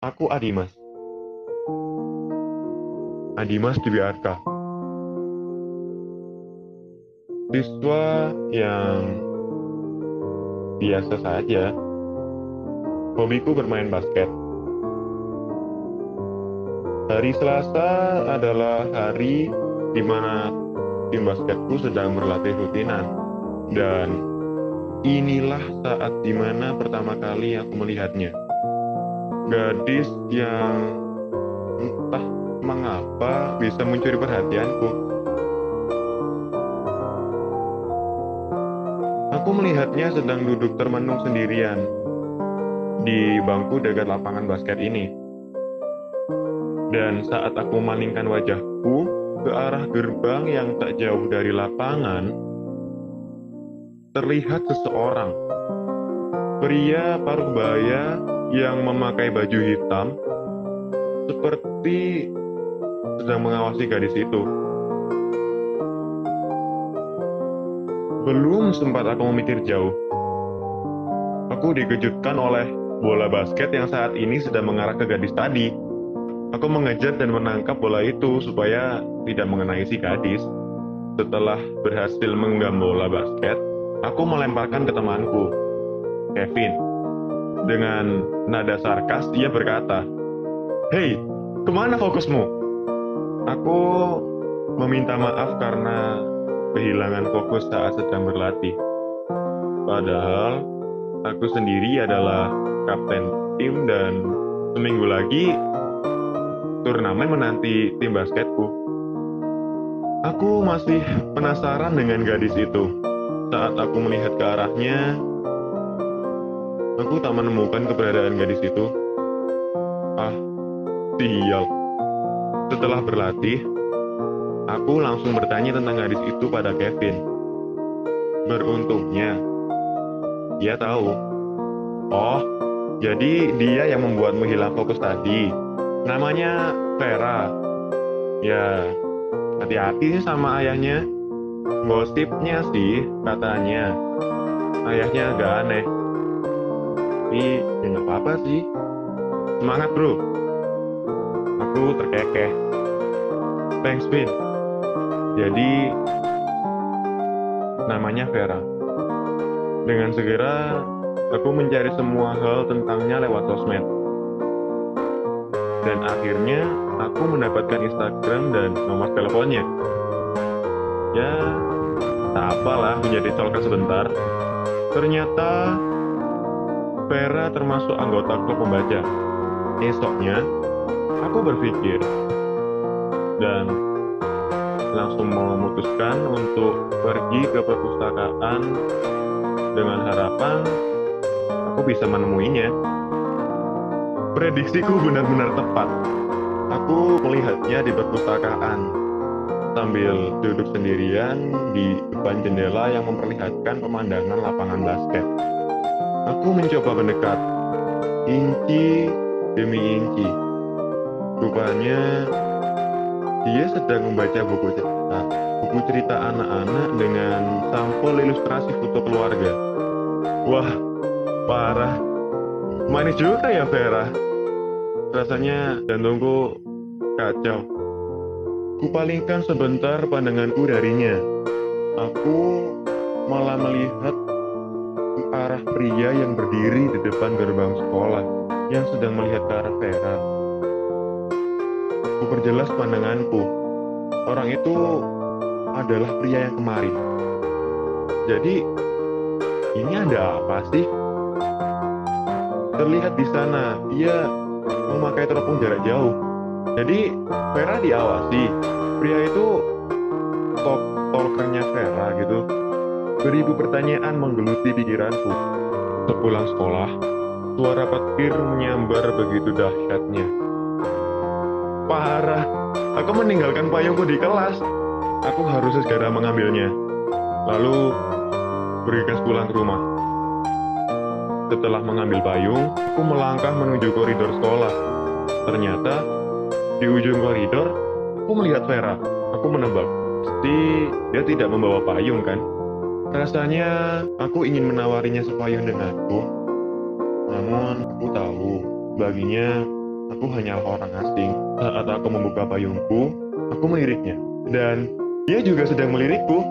Aku Adimas. Adimas Dibiarka. Siswa yang biasa saja. Hobiku bermain basket. Hari Selasa adalah hari di mana tim basketku sedang berlatih rutinan. Dan inilah saat di mana pertama kali aku melihatnya. Gadis yang entah mengapa bisa mencuri perhatianku. Aku melihatnya sedang duduk termenung sendirian di bangku dekat lapangan basket ini. Dan saat aku memalingkan wajahku ke arah gerbang yang tak jauh dari lapangan, terlihat seseorang. Pria paruh baya yang memakai baju hitam seperti sedang mengawasi gadis itu. Belum sempat aku memikir jauh. Aku dikejutkan oleh bola basket yang saat ini sedang mengarah ke gadis tadi. Aku mengejar dan menangkap bola itu supaya tidak mengenai si gadis. Setelah berhasil menggenggam bola basket, aku melemparkan ke temanku, Kevin. Dengan nada sarkas, dia berkata, Hei, ke mana fokusmu? Aku meminta maaf karena kehilangan fokus saat sedang berlatih. Padahal, aku sendiri adalah kapten tim dan seminggu lagi turnamen menanti tim basketku. Aku masih penasaran dengan gadis itu. Saat aku melihat ke arahnya, aku tak menemukan keberadaan gadis itu. Ah, sial. Setelah berlatih, aku langsung bertanya tentang gadis itu pada Kevin. Beruntungnya, dia tahu. Oh, jadi dia yang membuatmu hilang fokus tadi. Namanya Vera. Ya, hati-hati sama ayahnya. Gosipnya sih, katanya. Ayahnya agak aneh. Tapi, ya nggak apa-apa sih. Semangat, bro. Aku terkekeh. Thanks, Vin. Jadi, namanya Vera. Dengan segera, aku mencari semua hal tentangnya lewat sosmed dan akhirnya aku mendapatkan Instagram dan nomor teleponnya. Ya, tak apalah menjadi colkan sebentar. Ternyata Vera termasuk anggota klub pembaca. Esoknya, aku berpikir dan langsung memutuskan untuk pergi ke perpustakaan dengan harapan aku bisa menemuinya. Prediksiku benar-benar tepat. Aku melihatnya di perpustakaan sambil duduk sendirian di depan jendela yang memperlihatkan pemandangan lapangan basket. Aku mencoba mendekat, inci demi inci. Rupanya dia sedang membaca buku cerita, buku cerita anak-anak dengan sampul ilustrasi foto keluarga. Wah, parah Manis juga ya Vera. Rasanya jantungku kacau. Kupalingkan sebentar pandanganku darinya. Aku malah melihat ke arah pria yang berdiri di depan gerbang sekolah yang sedang melihat ke arah Vera. Kuperjelas pandanganku. Orang itu adalah pria yang kemarin. Jadi, ini ada apa sih? terlihat di sana dia memakai teropong jarak jauh. Jadi Vera diawasi. Pria itu top Vera gitu. Beribu pertanyaan menggeluti pikiranku. Sepulang sekolah, suara petir menyambar begitu dahsyatnya. Parah, aku meninggalkan payungku di kelas. Aku harus segera mengambilnya. Lalu bergegas pulang ke rumah. Setelah mengambil payung, aku melangkah menuju koridor sekolah. Ternyata, di ujung koridor, aku melihat Vera. Aku menebak, pasti dia tidak membawa payung kan? Rasanya aku ingin menawarinya sepayung denganku. Namun aku tahu, baginya Aku hanyalah orang asing. Saat aku membuka payungku, aku meliriknya. Dan dia juga sedang melirikku.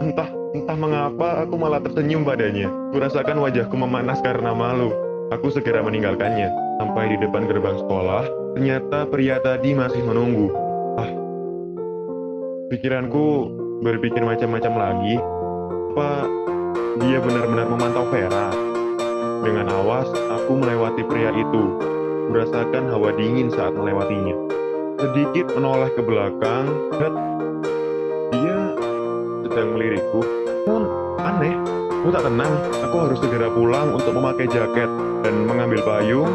Entah entah mengapa aku malah tersenyum padanya. Kurasakan wajahku memanas karena malu. Aku segera meninggalkannya. Sampai di depan gerbang sekolah, ternyata pria tadi masih menunggu. Ah, pikiranku berpikir macam-macam lagi. Apa dia benar-benar memantau Vera? Dengan awas, aku melewati pria itu. Merasakan hawa dingin saat melewatinya. Sedikit menoleh ke belakang, dan dia sedang melirikku. Namun aneh, aku tak tenang. Aku harus segera pulang untuk memakai jaket dan mengambil payung.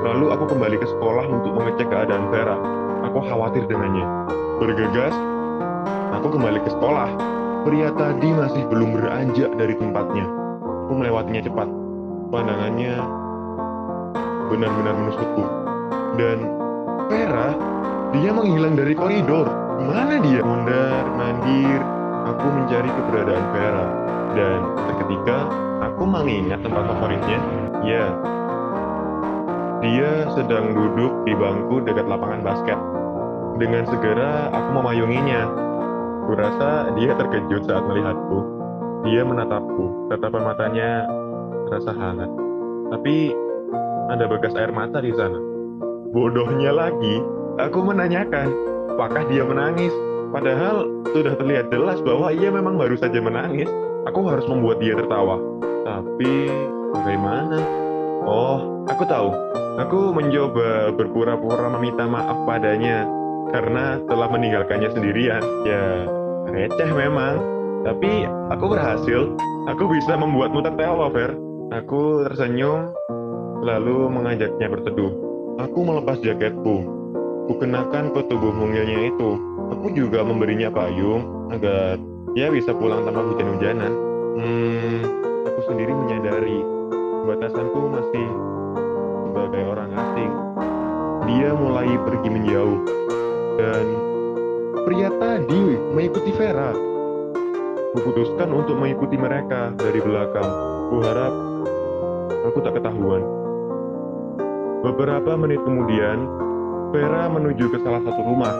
Lalu aku kembali ke sekolah untuk mengecek keadaan Vera. Aku khawatir dengannya. Bergegas, aku kembali ke sekolah. Pria tadi masih belum beranjak dari tempatnya. Aku melewatinya cepat. Pandangannya benar-benar menusukku. Dan Vera, dia menghilang dari koridor. Mana dia? Mundar, mandir, aku mencari keberadaan Vera. Dan seketika, aku mengingat tempat favoritnya. Ya, dia sedang duduk di bangku dekat lapangan basket. Dengan segera, aku memayunginya. Kurasa dia terkejut saat melihatku. Dia menatapku. Tatapan matanya terasa hangat. Tapi ada bekas air mata di sana. Bodohnya lagi, aku menanyakan, apakah dia menangis? Padahal sudah terlihat jelas bahwa ia memang baru saja menangis. Aku harus membuat dia tertawa. Tapi bagaimana? Oh, aku tahu. Aku mencoba berpura-pura meminta maaf padanya karena telah meninggalkannya sendirian. Ya, receh memang. Tapi aku berhasil. Aku bisa membuatmu tertawa, Fer. Aku tersenyum, lalu mengajaknya berteduh. Aku melepas jaketku. Kukenakan ke tubuh mungilnya itu. Aku juga memberinya payung agar dia bisa pulang tanpa hujan-hujanan. Hmm, aku sendiri menyadari batasanku masih sebagai orang asing. Dia mulai pergi menjauh dan pria tadi mengikuti Vera. Kuputuskan untuk mengikuti mereka dari belakang. Kuharap aku tak ketahuan. Beberapa menit kemudian, Vera menuju ke salah satu rumah.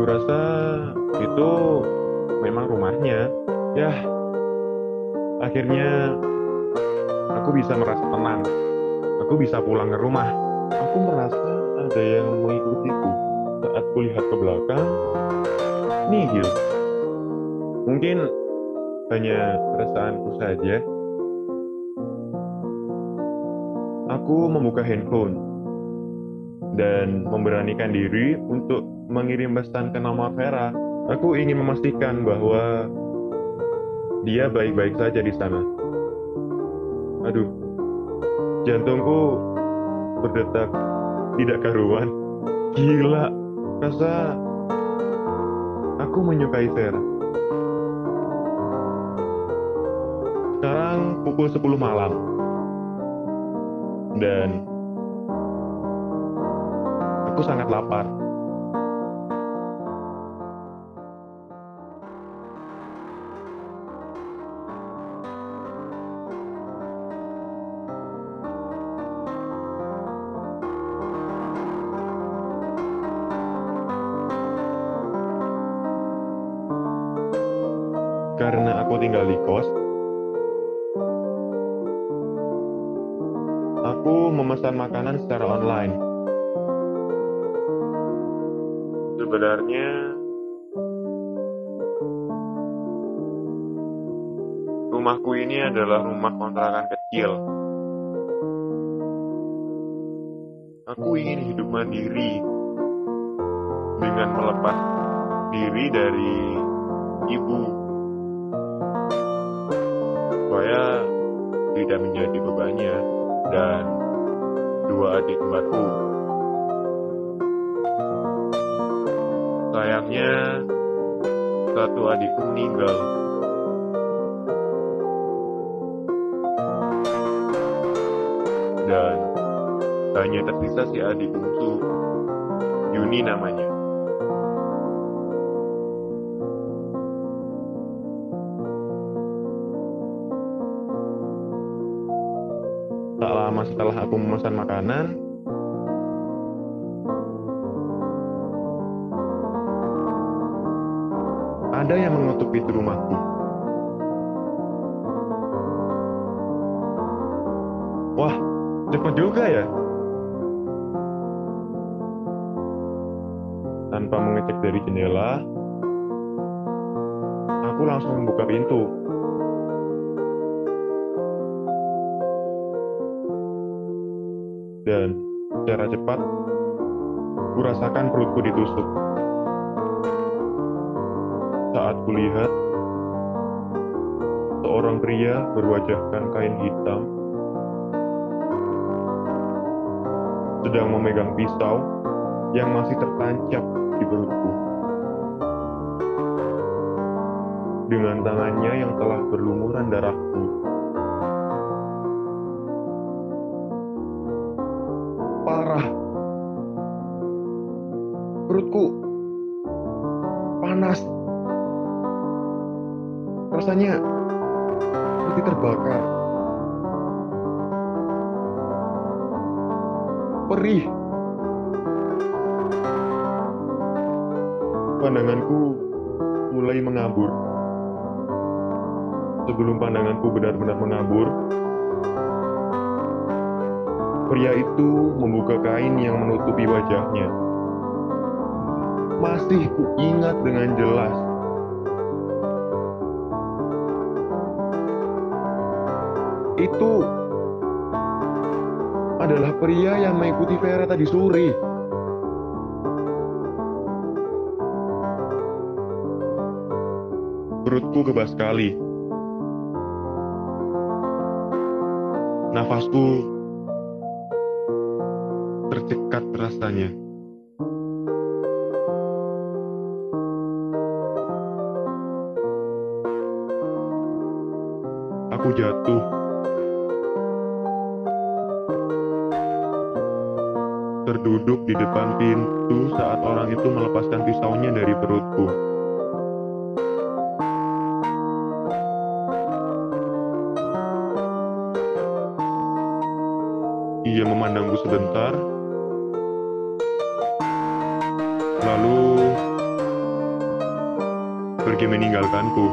Kurasa itu memang rumahnya. Ya, akhirnya aku bisa merasa tenang. Aku bisa pulang ke rumah. Aku merasa ada yang mengikutiku. Kulihat ke belakang, nihil. Mungkin hanya perasaanku saja. Aku membuka handphone dan memberanikan diri untuk mengirim pesan ke nomor Vera. Aku ingin memastikan bahwa dia baik-baik saja di sana. Aduh, jantungku berdetak tidak karuan. Gila, rasa aku menyukai Vera. Sekarang pukul 10 malam. Dan aku sangat lapar. Karena aku tinggal di kos, aku memesan makanan secara online. Sebenarnya rumahku ini adalah rumah kontrakan kecil. Aku ingin hidup mandiri dengan melepas diri dari ibu supaya tidak menjadi bebannya dan dua adik kembarku. Sayangnya satu adikku meninggal. Dan hanya tersisa si adik bungsu, Yuni namanya. lama setelah aku memesan makanan ada yang mengetuk pintu rumahku. Wah cepat juga ya. Tanpa mengecek dari jendela aku langsung membuka pintu. Dan secara cepat, kurasakan perutku ditusuk. Saat kulihat, seorang pria berwajahkan kain hitam sedang memegang pisau yang masih tertancap di perutku. Dengan tangannya yang telah berlumuran darahku. Rasanya seperti terbakar. Perih. Pandanganku mulai mengabur. Sebelum pandanganku benar-benar mengabur, pria itu membuka kain yang menutupi wajahnya. Masih kuingat dengan jelas. Itu adalah pria yang mengikuti Vera tadi sore. Perutku kebas sekali. Nafasku tercekat rasanya. Aku jatuh. Terduduk di depan pintu saat orang itu melepaskan pisaunya dari perutku. Ia memandangku sebentar, lalu pergi meninggalkanku.